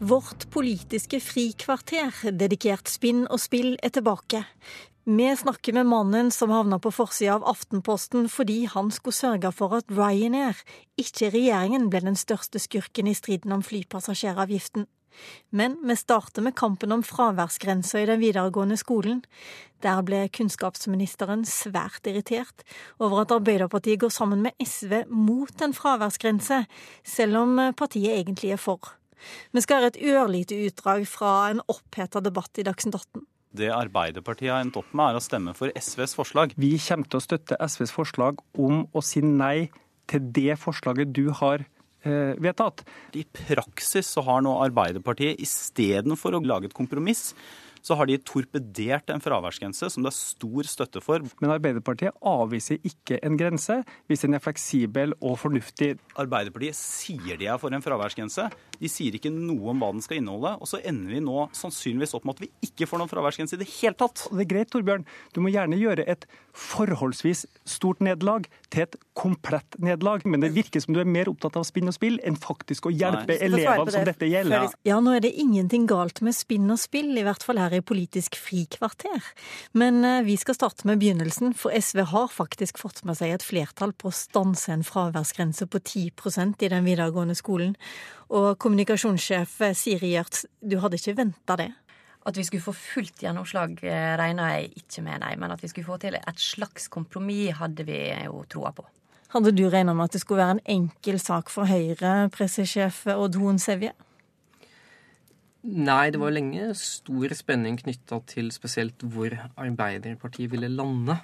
Vårt politiske frikvarter, dedikert spinn og spill, er tilbake. Vi snakker med mannen som havna på forsida av Aftenposten fordi han skulle sørge for at Ryanair, ikke regjeringen, ble den største skurken i striden om flypassasjeravgiften. Men vi starter med kampen om fraværsgrensa i den videregående skolen. Der ble kunnskapsministeren svært irritert over at Arbeiderpartiet går sammen med SV mot en fraværsgrense, selv om partiet egentlig er for. Vi skal høre et ørlite utdrag fra en oppheta debatt i Dagsnytt 18. Det Arbeiderpartiet har endt opp med, er å stemme for SVs forslag. Vi kommer til å støtte SVs forslag om å si nei til det forslaget du har vedtatt. I praksis så har nå Arbeiderpartiet istedenfor å lage et kompromiss, så har de torpedert en fraværsgrense som det er stor støtte for. Men Arbeiderpartiet avviser ikke en grense hvis den er fleksibel og fornuftig. Arbeiderpartiet sier de er for en fraværsgrense. De sier ikke noe om hva den skal inneholde. Og så ender vi nå sannsynligvis opp med at vi ikke får noen fraværsgrense i det hele tatt. Det er greit, Torbjørn. Du må gjerne gjøre et forholdsvis stort nederlag til et komplett nederlag. Men det virker som du er mer opptatt av spinn og spill enn faktisk å hjelpe Nei. elevene som dette gjelder. Ja, nå er det ingenting galt med spinn og spill, i hvert fall her i Politisk frikvarter. Men eh, vi skal starte med begynnelsen, for SV har faktisk fått med seg et flertall på å stanse en fraværsgrense på 10% i den videregående skolen. Og kommunikasjonssjef Siri Gjørts, du hadde ikke venta det? At vi skulle få fullt gjennomslag, eh, regna jeg ikke med, nei. Men at vi skulle få til et slags kompromiss, hadde vi jo troa på. Hadde du regna med at det skulle være en enkel sak for Høyre, pressesjef Odd Hoen Sevje? Nei, det var lenge stor spenning knytta til spesielt hvor Arbeiderpartiet ville lande.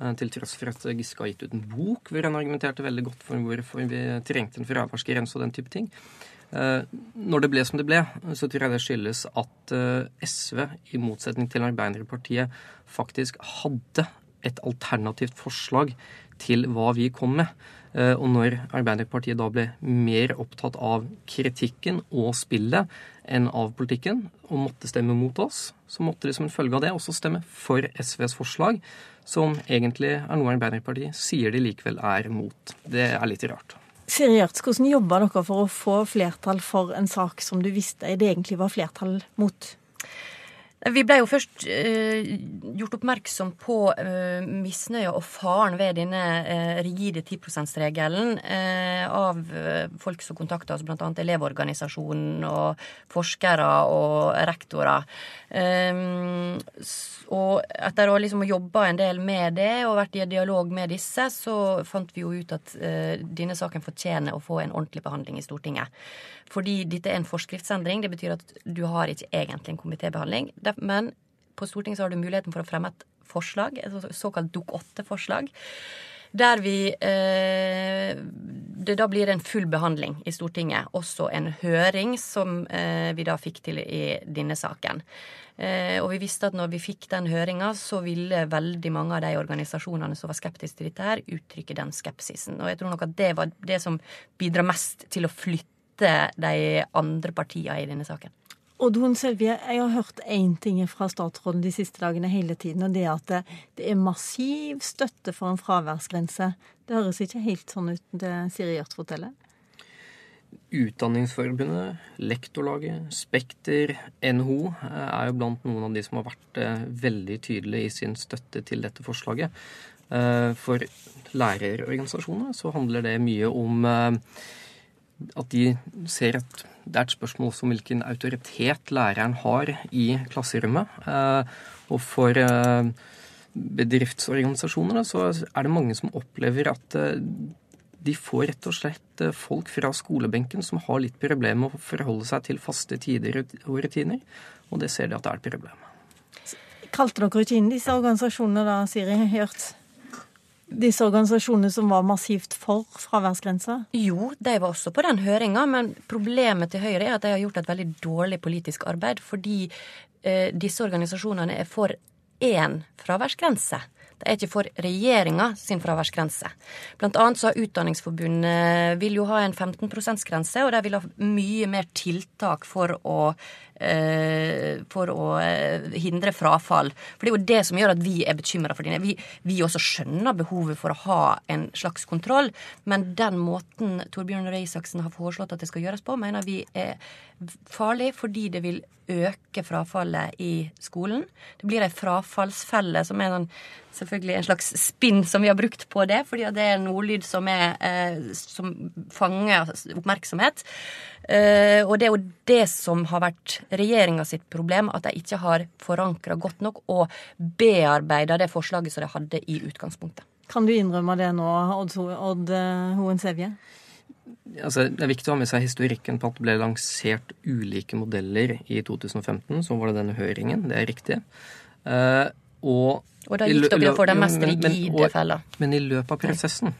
Eh, til tross for at Giske har gitt ut en bok hvor han argumenterte veldig godt for hvorfor vi trengte en fraværsgrense og den type ting. Eh, når det ble som det ble, så tror jeg det skyldes at eh, SV, i motsetning til Arbeiderpartiet, faktisk hadde et alternativt forslag til hva vi kom med. Eh, og når Arbeiderpartiet da ble mer opptatt av kritikken og spillet enn av politikken, og måtte stemme mot oss, så måtte de som en følge av det også stemme for SVs forslag, som egentlig er noe Arbeiderpartiet sier de likevel er mot. Det er litt rart. Siri Gjertz, hvordan jobba dere for å få flertall for en sak som du visste det egentlig var flertall mot? Vi ble jo først eh, gjort oppmerksom på eh, misnøya og faren ved denne eh, rigide 10 %-regelen eh, av eh, folk som kontakta oss, bl.a. Elevorganisasjonen og forskere og rektorer. Eh, og etter å liksom jobba en del med det og vært i dialog med disse, så fant vi jo ut at denne saken fortjener å få en ordentlig behandling i Stortinget. Fordi dette er en forskriftsendring. Det betyr at du har ikke egentlig en komitébehandling. Men på Stortinget har du muligheten for å fremme et forslag, et såkalt Dok 8-forslag. Der vi eh, Det da blir en full behandling i Stortinget. Også en høring, som eh, vi da fikk til i denne saken. Eh, og vi visste at når vi fikk den høringa, så ville veldig mange av de organisasjonene som var skeptiske til dette her, uttrykke den skepsisen. Og jeg tror nok at det var det som bidrar mest til å flytte de andre partiene i denne saken. Oddhun Selvie, jeg har hørt én ting fra statsråden de siste dagene hele tiden, og det er at det er massiv støtte for en fraværsgrense. Det høres ikke helt sånn ut, det Siri Gjørt forteller? Utdanningsforbundet, Lektorlaget, Spekter, NHO er jo blant noen av de som har vært eh, veldig tydelige i sin støtte til dette forslaget. Eh, for lærerorganisasjonene så handler det mye om eh, at de ser at det er et spørsmål også om hvilken autoritet læreren har i klasserommet. Eh, og for eh, bedriftsorganisasjoner så er det mange som opplever at eh, de får rett og slett folk fra skolebenken som har litt problemer med å forholde seg til faste tider og rutiner. Og det ser de at det er et problem. Kalte dere ikke inn disse organisasjonene da, Siri Hjørts? Disse organisasjonene som var massivt for fraværsgrensa? Jo, de var også på den høringa, men problemet til Høyre er at de har gjort et veldig dårlig politisk arbeid, fordi eh, disse organisasjonene er for én fraværsgrense. Det er ikke for regjeringa sin fraværsgrense. Blant annet så har Utdanningsforbundet vil jo ha en 15 %-grense, og de vil ha mye mer tiltak for å eh, for å eh, hindre frafall. For det er jo det som gjør at vi er bekymra for dine. Vi, vi, også skjønner behovet for å ha en slags kontroll, men den måten Torbjørn Røe Isaksen har foreslått at det skal gjøres på, mener vi er farlig fordi det vil øke frafallet i skolen. Det blir ei frafallsfelle, som er en, selvfølgelig en slags spinn som vi har brukt på det, fordi det er en ordlyd som, er, eh, som fanger oppmerksomhet. Eh, og det er jo det som har vært regjeringa sitt problem, at de ikke har forankra godt nok og bearbeida det forslaget som de hadde i utgangspunktet. Kan du innrømme det nå, Odd, Odd eh, Hoen Sevje? altså, Det er viktig å ha med seg historikken på at det ble lansert ulike modeller i 2015. Så var det denne høringen. Det er riktig. Og, og da gikk dere for den mest rigide fella. Men i løpet av prosessen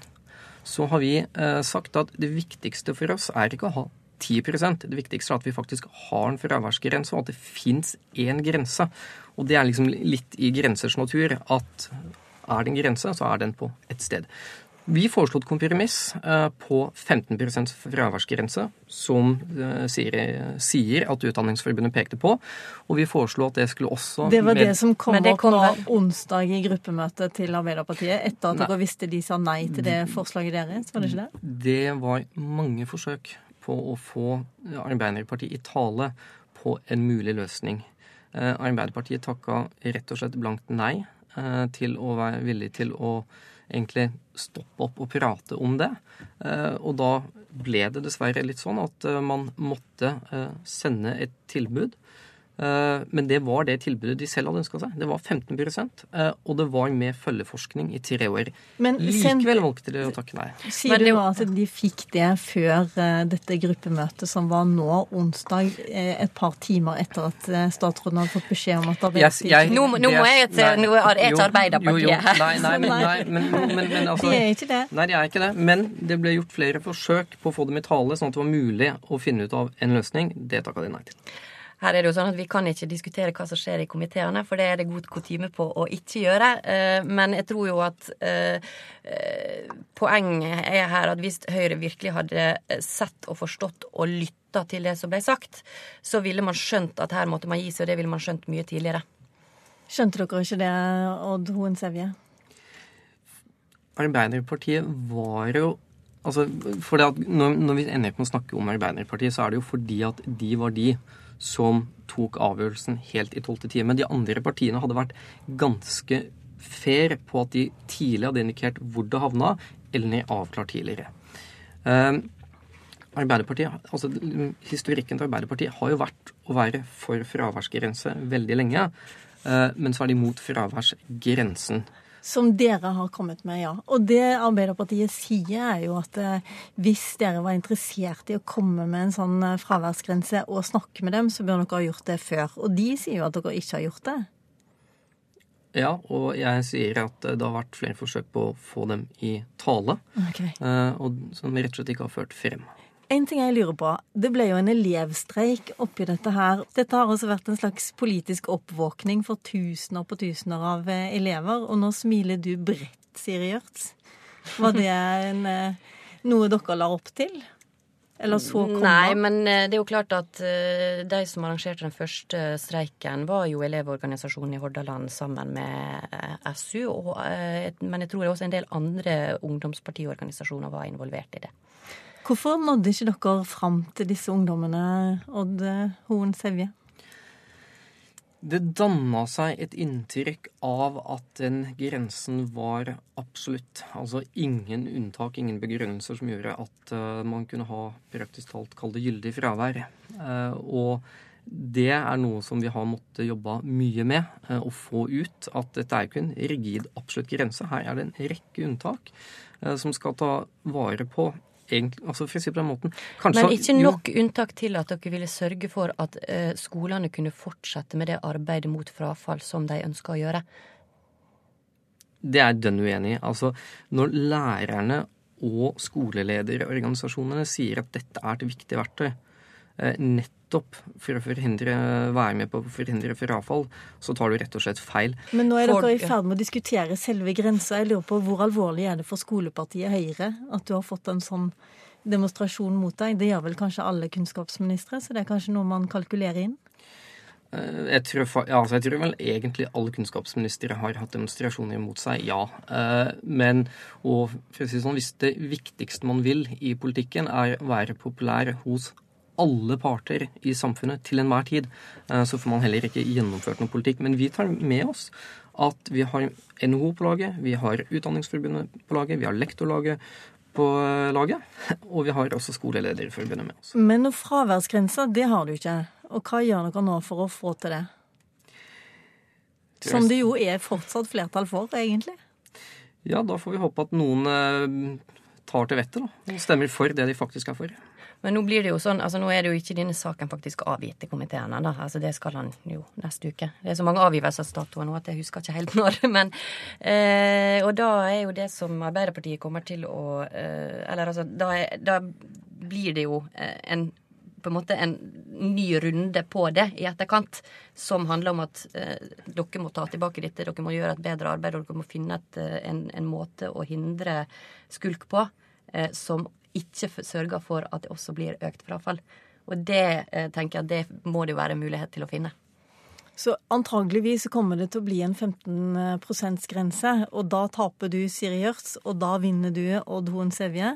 så har vi eh, sagt at det viktigste for oss er ikke å ha 10% Det viktigste er at vi faktisk har en fraværsgrense, og at det fins én grense. Og det er liksom litt i grensers natur at er det en grense, så er den på ett sted. Vi foreslo et kompromiss eh, på 15% fraværsgrense, som eh, sier, at Utdanningsforbundet pekte på. Og vi foreslo at det skulle også Det var det som kom det opp nå onsdag i gruppemøtet til Arbeiderpartiet, etter at dere visste de sa nei til det forslaget deres? Var det ikke det? Det var mange forsøk på å få Arbeiderpartiet i tale på en mulig løsning. Eh, Arbeiderpartiet takka rett og slett blankt nei til å være villig til å egentlig stoppe opp og prate om det. Eh, og da ble det dessverre litt sånn at eh, man måtte eh, sende et tilbud men det var det tilbudet de selv hadde ønska seg. Det var 15 eh, og det var med følgeforskning i tre år. Men Likevel valgte de å takke nei. Sier du at de fikk det før eh, dette gruppemøtet som var nå onsdag, et par timer etter at statsråden hadde fått beskjed om at Arbeiderpartiet yes, jeg, nå, nå, må jeg til nå er et Arbeiderpartiet her. Nei, nei, men, nei, men, men, men altså, De er ikke det. Nei, de er ikke det. Men det ble gjort flere forsøk på å få dem i tale, sånn at det var mulig å finne ut av en løsning. Det takka de nei til. Her er det jo sånn at Vi kan ikke diskutere hva som skjer i komiteene, for det er det god kutyme på å ikke gjøre. Eh, men jeg tror jo at eh, eh, poenget er her at hvis Høyre virkelig hadde sett og forstått og lytta til det som ble sagt, så ville man skjønt at her måtte man gi seg, og det ville man skjønt mye tidligere. Skjønte dere ikke det, Odd Hoen Sevje? Arbeiderpartiet var jo Altså, for når, når vi ender på å snakke om Arbeiderpartiet, så er det jo fordi at de var de som tok avgjørelsen helt i tolvte time. De andre partiene hadde vært ganske fair på at de tidlig hadde indikert hvor det havna, eller avklart tidligere. Uh, Arbeiderpartiet, altså Historikken til Arbeiderpartiet har jo vært å være for fraværsgrense veldig lenge. Uh, men så er de mot fraværsgrensen. Som dere har kommet med, ja. Og det Arbeiderpartiet sier, er jo at eh, hvis dere var interessert i å komme med en sånn eh, fraværsgrense og snakke med dem, så bør dere ha gjort det før. Og de sier jo at dere ikke har gjort det. Ja, og jeg sier at eh, det har vært flere forsøk på å få dem i tale. Okay. Og som rett og slett ikke har ført frem. En ting jeg lurer på. Det ble jo en elevstreik oppi dette her. Dette har også vært en slags politisk oppvåkning for tusener på tusener av eh, elever. Og nå smiler du bredt, Siri Gjørts. Var det en, eh, noe dere la opp til? Eller så kommer? Nei, men eh, det er jo klart at de som arrangerte den første streiken, var jo Elevorganisasjonen i Hordaland sammen med SU. Og, men jeg tror også en del andre ungdomspartiorganisasjoner var involvert i det. Hvorfor nådde ikke dere fram til disse ungdommene, Odd Hoen Sevje? Det danna seg et inntrykk av at den grensen var absolutt. Altså ingen unntak, ingen begrunnelser som gjorde at uh, man kunne ha praktisk talt kall det gyldig fravær. Uh, og det er noe som vi har måttet jobbe mye med uh, å få ut. At dette er ikke en rigid, absolutt grense. Her er det en rekke unntak som skal ta vare på egentlig, altså si på den måten. Kanskje, Men ikke nok jo, unntak til at dere ville sørge for at uh, skolene kunne fortsette med det arbeidet mot frafall som de ønsker å gjøre? Det er dønn uenig i. Altså, når lærerne og skolelederorganisasjonene sier at dette er et viktig verktøy, nettopp for å forhindre, være med på å forhindre frafall, så tar du rett og slett feil. Men nå er dere i ferd med å diskutere selve grensa. Jeg lurer på Hvor alvorlig er det for skolepartiet Høyre at du har fått en sånn demonstrasjon mot deg? Det gjør vel kanskje alle kunnskapsministre, så det er kanskje noe man kalkulerer inn? Eh, jeg tror, ja, altså jeg tror, vel egentlig alle kunnskapsministre har hatt demonstrasjoner mot seg, ja. Eh, men og for å si sånn, hvis det viktigste man vil i politikken er å være populær hos alle parter i samfunnet til enhver tid, eh, så får man heller ikke gjennomført noen politikk. Men vi tar med oss at vi har NHO på laget, vi har Utdanningsforbundet på laget, vi har Lektorlaget på laget, og vi har også Skolelederforbundet med oss. Men noen fraværsgrenser, det har du ikke. Og hva gjør dere nå for å få til det? Som det jo er fortsatt flertall for, egentlig. Ja, da får vi håpe at noen eh, tar til vettet og stemmer for det de faktisk er for. Men nå blir det jo sånn, altså nå er det jo ikke denne saken faktisk avgitt til komiteen ennå. Altså det skal han jo neste uke. Det er så mange avgivelsesdatoer nå at jeg husker ikke helt når. Men, eh, og da er jo det som Arbeiderpartiet kommer til å eh, Eller altså, da, er, da blir det jo eh, en på en måte en ny runde på det i etterkant, som handler om at eh, dere må ta tilbake dette, dere må gjøre et bedre arbeid, og dere må finne et, eh, en, en, måte å hindre skulk på som ikke sørger for at det også blir økt frafall. Og det eh, tenker jeg det må det jo være mulighet til å finne. Så antageligvis kommer det til å bli en 15 %-grense, og da taper du Siri Gjørts, og da vinner du Odd Hoen Sevje.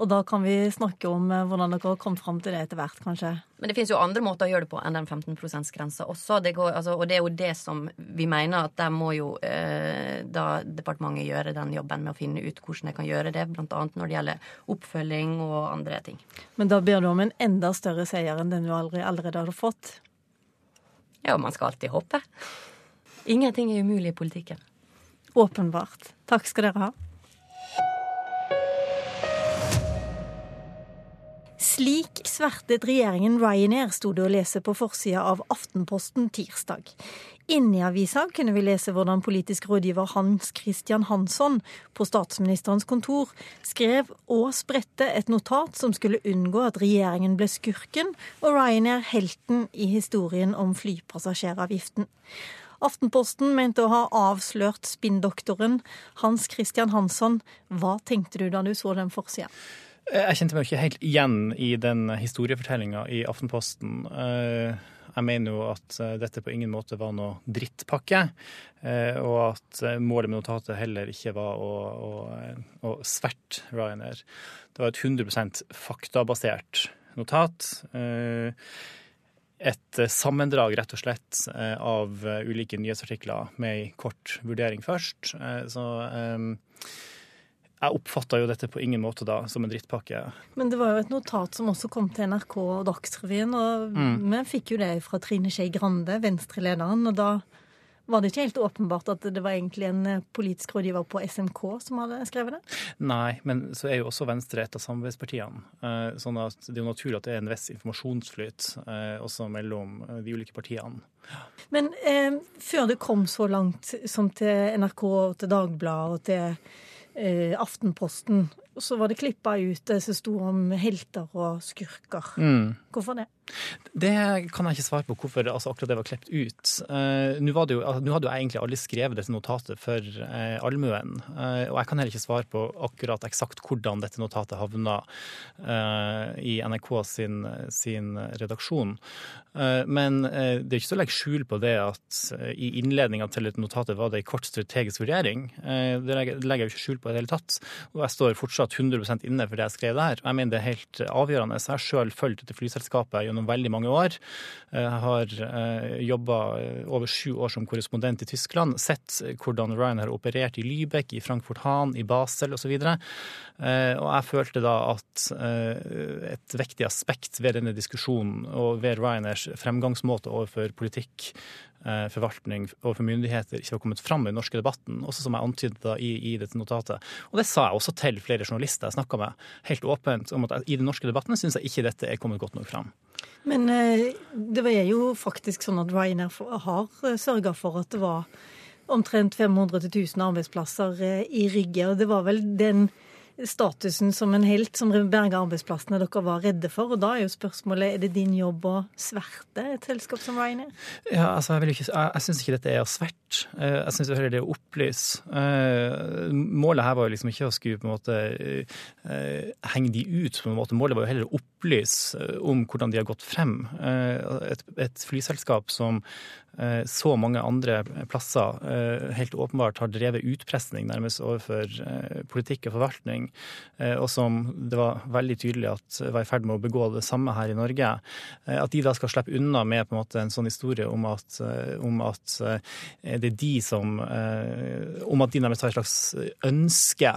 Og da kan vi snakke om eh, hvordan dere har kommet fram til det etter hvert, kanskje. Men det finnes jo andre måter å gjøre det på enn den 15 %-grensa også. Det går, altså, og det er jo det som vi mener at der må jo eh, da departementet gjøre den jobben med å finne ut hvordan de kan gjøre det, bl.a. når det gjelder oppfølging og andre ting. Men da ber du om en enda større seier enn den du allerede, allerede hadde fått? Ja, man skal alltid håpe. Ingenting er umulig i politikken. Åpenbart. Takk skal dere ha. Slik svertet regjeringen Ryanair, sto det å lese på forsida av Aftenposten tirsdag. Inni avisa kunne vi lese hvordan politisk rådgiver Hans Christian Hansson på statsministerens kontor skrev og spredte et notat som skulle unngå at regjeringen ble skurken og Ryanair helten i historien om flypassasjeravgiften. Aftenposten mente å ha avslørt spinndoktoren Hans Christian Hansson. Hva tenkte du da du så den forsida? Jeg kjente meg ikke helt igjen i den historiefortellinga i Aftenposten. Eh, jeg mener jo at eh, dette på ingen måte var noe drittpakke, eh, og at målet med notatet heller ikke var å, å, å sverte Ryanair. Det var et 100% faktabasert notat. Et sammendrag, rett og slett, av ulike nyhetsartikler med ei kort vurdering først. Så jeg oppfatta jo dette på ingen måte da som en drittpakke. Men det var jo et notat som også kom til NRK og Dagsrevyen, og mm. vi fikk jo det fra Trine Skei Grande, Venstre-lederen, og da var det ikke helt åpenbart at det var egentlig en eh, politisk rådgiver på SMK som hadde skrevet det? Nei, men så er jo også Venstre et av samarbeidspartiene. Eh, sånn at det er jo naturlig at det er en viss informasjonsflyt eh, også mellom de ulike partiene. Men eh, før det kom så langt som til NRK og til Dagbladet og til Aftenposten. Og så var det klippa ut det som sto om helter og skurker. Mm. Hvorfor det? Det kan jeg ikke svare på hvorfor altså, akkurat det var klippet ut. Uh, Nå hadde jo jeg egentlig aldri skrevet dette notatet for uh, allmuen. Uh, og jeg kan heller ikke svare på akkurat eksakt hvordan dette notatet havna i NRK sin, sin redaksjon. men det er ikke så å legge skjul på det at i innledninga til dette notatet var det en kort strategisk vurdering. det legger jeg ikke skjul på i det hele tatt. Og jeg står fortsatt 100 inne for det jeg skrev der. Jeg mener det er helt avgjørende. Jeg har sjøl fulgt dette flyselskapet gjennom veldig mange år. Jeg eh, har eh, jobba eh, over sju år som korrespondent i Tyskland. Sett hvordan Ryan har operert i Lübeck, i Frankfurt Hahn, i Basel osv. Og, og jeg følte da at et viktig aspekt ved denne diskusjonen og ved Ryaners fremgangsmåte overfor politikk forvaltning overfor myndigheter ikke har kommet fram i den norske debatten, også som jeg antydet i, i, dette notatet. Og det sa jeg også til flere journalister jeg snakka med, helt åpent om at i den norske debatten syns jeg ikke dette er kommet godt nok fram. Men eh, det er jo faktisk sånn at Ryanair har eh, sørga for at det var omtrent 500 000 arbeidsplasser eh, i Rygge. Og det var vel den statusen som en helt som berga arbeidsplassene dere var redde for. Og da er jo spørsmålet er det din jobb å sverte et selskap som Ryanair? Ja, altså jeg, ikke, jeg, jeg syns ikke dette er å sverte. Eh, jeg syns heller det er å opplyse. Eh, målet her var jo liksom ikke å skulle på en måte henge de ut på en måte. Målet var jo heller å opplyse om hvordan de har gått frem. Et, et flyselskap som Eh, så mange andre plasser eh, helt åpenbart har drevet utpressing nærmest overfor eh, politikk og forvaltning, og som det var veldig tydelig at var i ferd med å begå det samme her i Norge. At de da skal slippe unna med på en måte en sånn historie om at, om at det er de som Om at de nærmest har et slags ønske,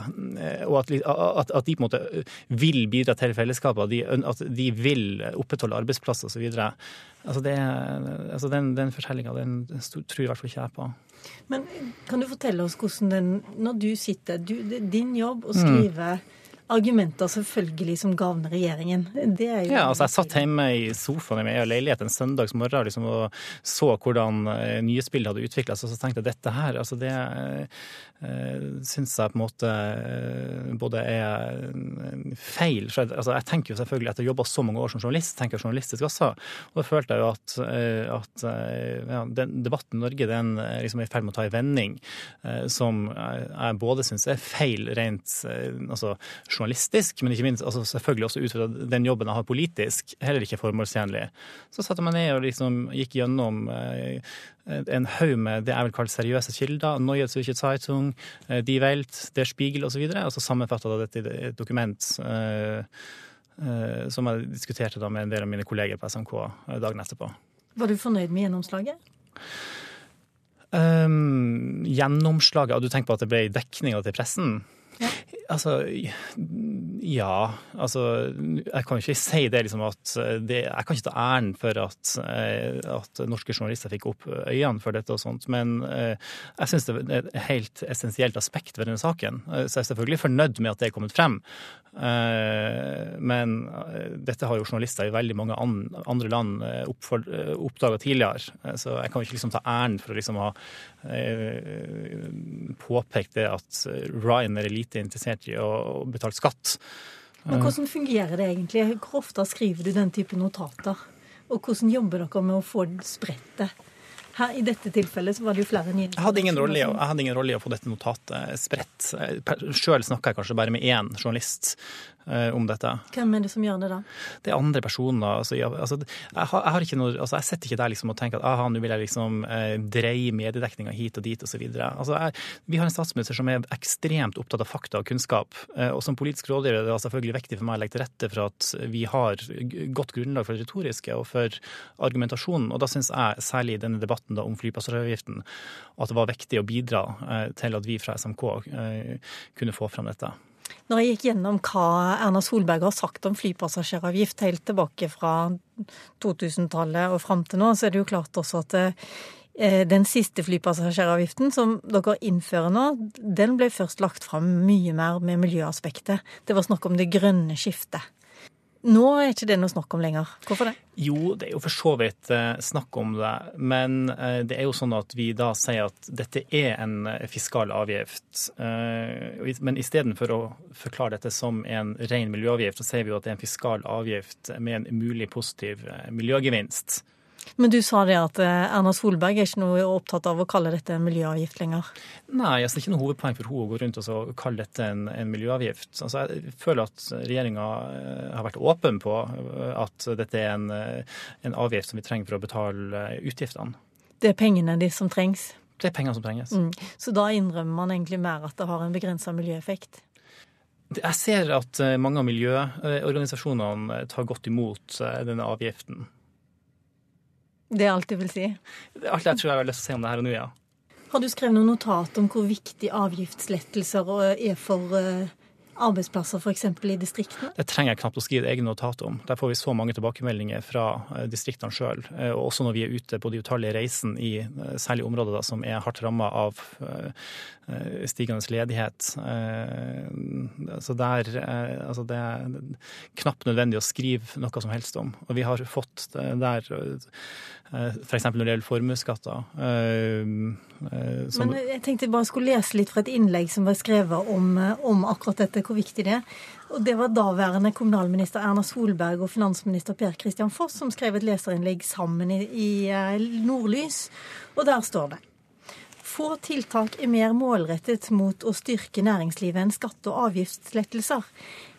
og at, at, at, de på en måte vil bidra til fellesskapet, at de vil opprettholde arbeidsplasser osv. Altså det, altså den, den fortellinga tror i hvert fall ikke jeg på. Men kan du fortelle oss hvordan den Når du sitter du, Din jobb å skrive mm argumenter selvfølgelig som gagner regjeringen. Det er jo ja, altså Jeg satt hjemme i sofaen i min leilighet en søndags morgen liksom, og så hvordan nye nyhetsbildet hadde utvikla seg, og så tenkte jeg dette her, altså det øh, syns jeg på en måte både er feil. For jeg, altså, jeg tenker jo selvfølgelig, etter å ha jobba så mange år som journalist, tenker journalistisk også, og da følte jeg jo at, at ja, den debatten i Norge den liksom er i ferd med å ta en vending som jeg både syns er feil rent altså, journalistisk, men ikke minst altså selvfølgelig også ut fra den jobben jeg har politisk, heller ikke formålstjenlig. Så satte jeg meg ned og liksom gikk gjennom eh, en haug med det jeg vil kalle seriøse kilder. Neue Zürcher Zeitung, eh, Die Welt, Der Spiegel osv. Og, og så sammenfatta dette i et dokument eh, som jeg diskuterte da med en del av mine kolleger på SMK dagen etterpå. Var du fornøyd med gjennomslaget? Um, gjennomslaget? Du tenker på at det ble dekning av det til pressen? Altså, ja. Altså, jeg kan ikke si det liksom at det, Jeg kan ikke ta æren for at, eh, at, norske journalister fikk opp øynene for dette og sånt, men eh, jeg syns det er et helt essensielt aspekt ved denne saken. Så jeg er selvfølgelig fornøyd med at det er kommet frem. Eh, men dette har jo journalister i veldig mange andre land oppdaga tidligere, så jeg kan ikke liksom ta æren for å liksom ha påpekt det at Ryan er lite interessert i og betalt skatt. Men Hvordan fungerer det egentlig? Hvor ofte skriver du den type notater? Og hvordan jobber dere med å få spredt det? Her, I dette tilfellet så var det jo flere nye. Jeg hadde ingen rolle i, å få dette notatet spredt. Sjøl snakka jeg kanskje bare med én journalist om dette. Hvem er det som gjør det, da? Det er andre personer. Altså, jeg, altså, jeg, har, jeg, har, ikke noe, altså, jeg sitter ikke der liksom og tenker at aha, nå vil jeg liksom eh, dreie mediedekninga hit og dit osv. Altså, vi har en statsminister som er ekstremt opptatt av fakta og kunnskap. Eh, og som politisk rådgiver er det selvfølgelig viktig for meg å legge til rette for at vi har godt grunnlag for det retoriske og for argumentasjonen. Og da syns jeg, særlig i denne debatten da, om flypassasjeravgiften, at det var viktig å bidra eh, til at vi fra SMK eh, kunne få fram dette. Når jeg gikk gjennom hva Erna Solberg har sagt om flypassasjeravgift helt tilbake fra 2000-tallet og fram til nå, så er det jo klart også at eh, den siste flypassasjeravgiften som dere innfører nå, den ble først lagt fram mye mer med miljøaspektet. Det var snakk om det grønne skiftet. Nå er ikke det noe snakk om lenger. Hvorfor det? Jo, det er jo for så vidt eh, snakk om det. Men eh, det er jo sånn at vi da sier at dette er en eh, fiskal avgift. Men istedenfor å forklare dette som en ren miljøavgift, så sier vi jo at det er en fiskal avgift med en mulig positiv miljøgevinst. Men du sa det at eh, Erna Solberg er ikke noe opptatt av å kalle dette en miljøavgift lenger? Nei, altså, det er ikke noe hovedpoeng for henne å gå rundt og kalle dette en, en miljøavgift. Altså, jeg føler at regjeringa eh, har vært åpen på eh, at dette er en, en, avgift som vi trenger for å betale utgiftene. Det er pengene de som trengs? Det er pengene som trenges. Mm. Så da innrømmer man egentlig mer at det har en begrensa miljøeffekt? Jeg ser at mange av miljøorganisasjonene tar godt imot denne avgiften. Det er alt du vil si? Alt jeg tror jeg har lyst til å si om det her og nå, ja. Har du skrevet noen notat om hvor viktig avgiftslettelser er for eh, arbeidsplasser f.eks. i distriktene? Det trenger jeg knapt å skrive egne notat om. Der får vi så mange tilbakemeldinger fra eh, distriktene sjøl. Eh, og også når vi er ute på de utallige reisene i særlig områder da, som er hardt ramma av stigende ledighet. Så der altså det er knapt nødvendig å skrive noe som helst om. Og vi har fått der Eh, F.eks. når det gjelder formuesskatter. Eh, eh, Men jeg tenkte jeg bare skulle lese litt fra et innlegg som var skrevet om, om akkurat dette hvor viktig det er. Og Det var daværende kommunalminister Erna Solberg og finansminister Per Christian Foss som skrev et leserinnlegg sammen i, i eh, Nordlys, og der står det få tiltak er mer målrettet mot å styrke næringslivet enn skatte- og avgiftslettelser.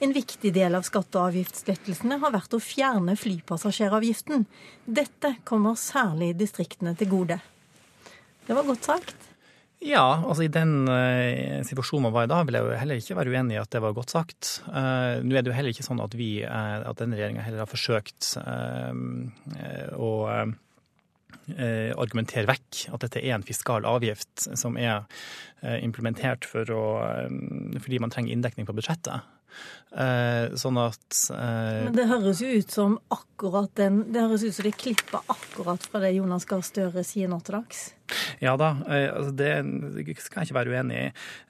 En viktig del av skatte- og avgiftslettelsene har vært å fjerne flypassasjeravgiften. Dette kommer særlig distriktene til gode. Det var godt sagt. Ja, altså i den uh, situasjonen man var i da, vil jeg jo heller ikke være uenig i at det var godt sagt. Uh, nå er det jo heller ikke sånn at vi, uh, at denne regjeringa heller har forsøkt å argumentere vekk at dette er en fiskal avgift som er implementert for å, fordi man trenger inndekning på budsjettet. Sånn at Men det høres jo ut som akkurat den Det høres ut som de klipper akkurat fra det Jonas Gahr Støre sier nå til dags. Ja da, eh, altså det skal jeg ikke være uenig i.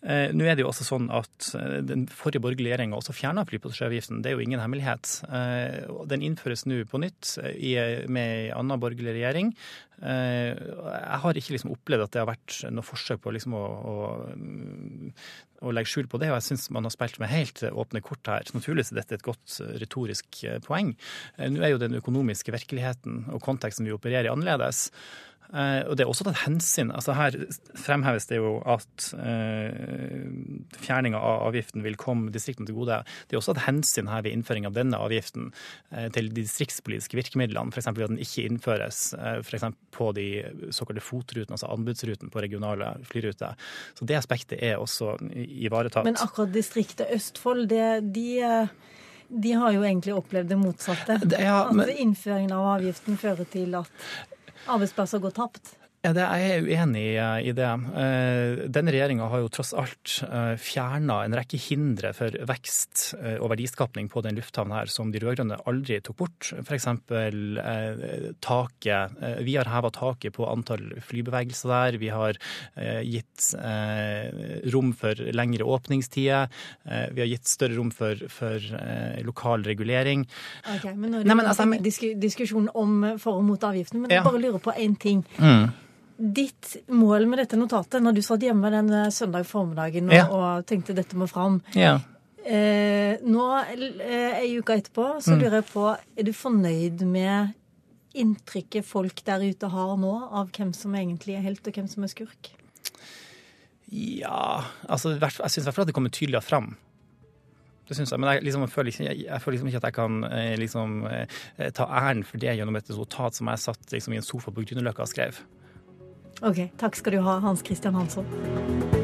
Eh, nå er det jo også sånn at eh, den forrige borgerlige regjeringa også fjerna flypassasjeravgiften. Det er jo ingen hemmelighet. Den innføres nå på nytt med ei anna borgerlig regjering. Jeg har ikke liksom opplevd at det har vært noe forsøk på liksom å, å, å legge skjul på det, og jeg syns man har spilt med helt åpne kort her. Naturligvis er dette et godt retorisk poeng. Nå er jo den økonomiske virkeligheten og konteksten vi opererer i, annerledes. Uh, og det er også tatt hensyn. altså Her fremheves det jo at uh, fjerning av avgiften vil komme distriktene til gode. Det er også tatt hensyn her ved innføring av denne avgiften uh, til de distriktspolitiske virkemidlene. F.eks. at den ikke innføres for på de såkalte FOT-rutene, altså anbudsruten på regionale flyruter. Så det aspektet er også ivaretatt. Men akkurat distriktet Østfold, det, de de har jo egentlig opplevd det motsatte. Det, ja, men... At innføringen av avgiften fører til at arbeidsplasser går tapt? Ja, det, Jeg er uenig i det. Eh, denne regjeringa har jo tross alt eh, fjerna en rekke hindre for vekst eh, og verdiskapning på den lufthavna her som de rød-grønne aldri tok bort. F.eks. taket. Vi har heva taket på antall flybevegelser der. Vi har gitt rom for lengre åpningstider. Vi har gitt større rom for, for lokal regulering. Ok, men nå er det Nei, men, altså, diskusjon om for og mot avgiften, men jeg bare lurer på én ting. Mm ditt mål med dette notatet, når du satt hjemme den eh, søndag formiddagen og, ja. og tenkte dette må fram ja. eh, Nå, eh, ei uke etterpå, så mm. lurer jeg på Er du fornøyd med inntrykket folk der ute har nå av hvem som egentlig er helt, og hvem som er skurk? Ja altså Jeg syns i hvert fall at det kommer tydeligere fram. Det syns jeg. Men jeg, liksom, jeg, føler ikke, jeg, føler liksom ikke at jeg kan eh, liksom, eh, ta æren for det gjennom et notat som jeg satt liksom, i en sofa på Grünerløkka og skrev. Ok, Takk skal du ha, Hans Christian Hansson.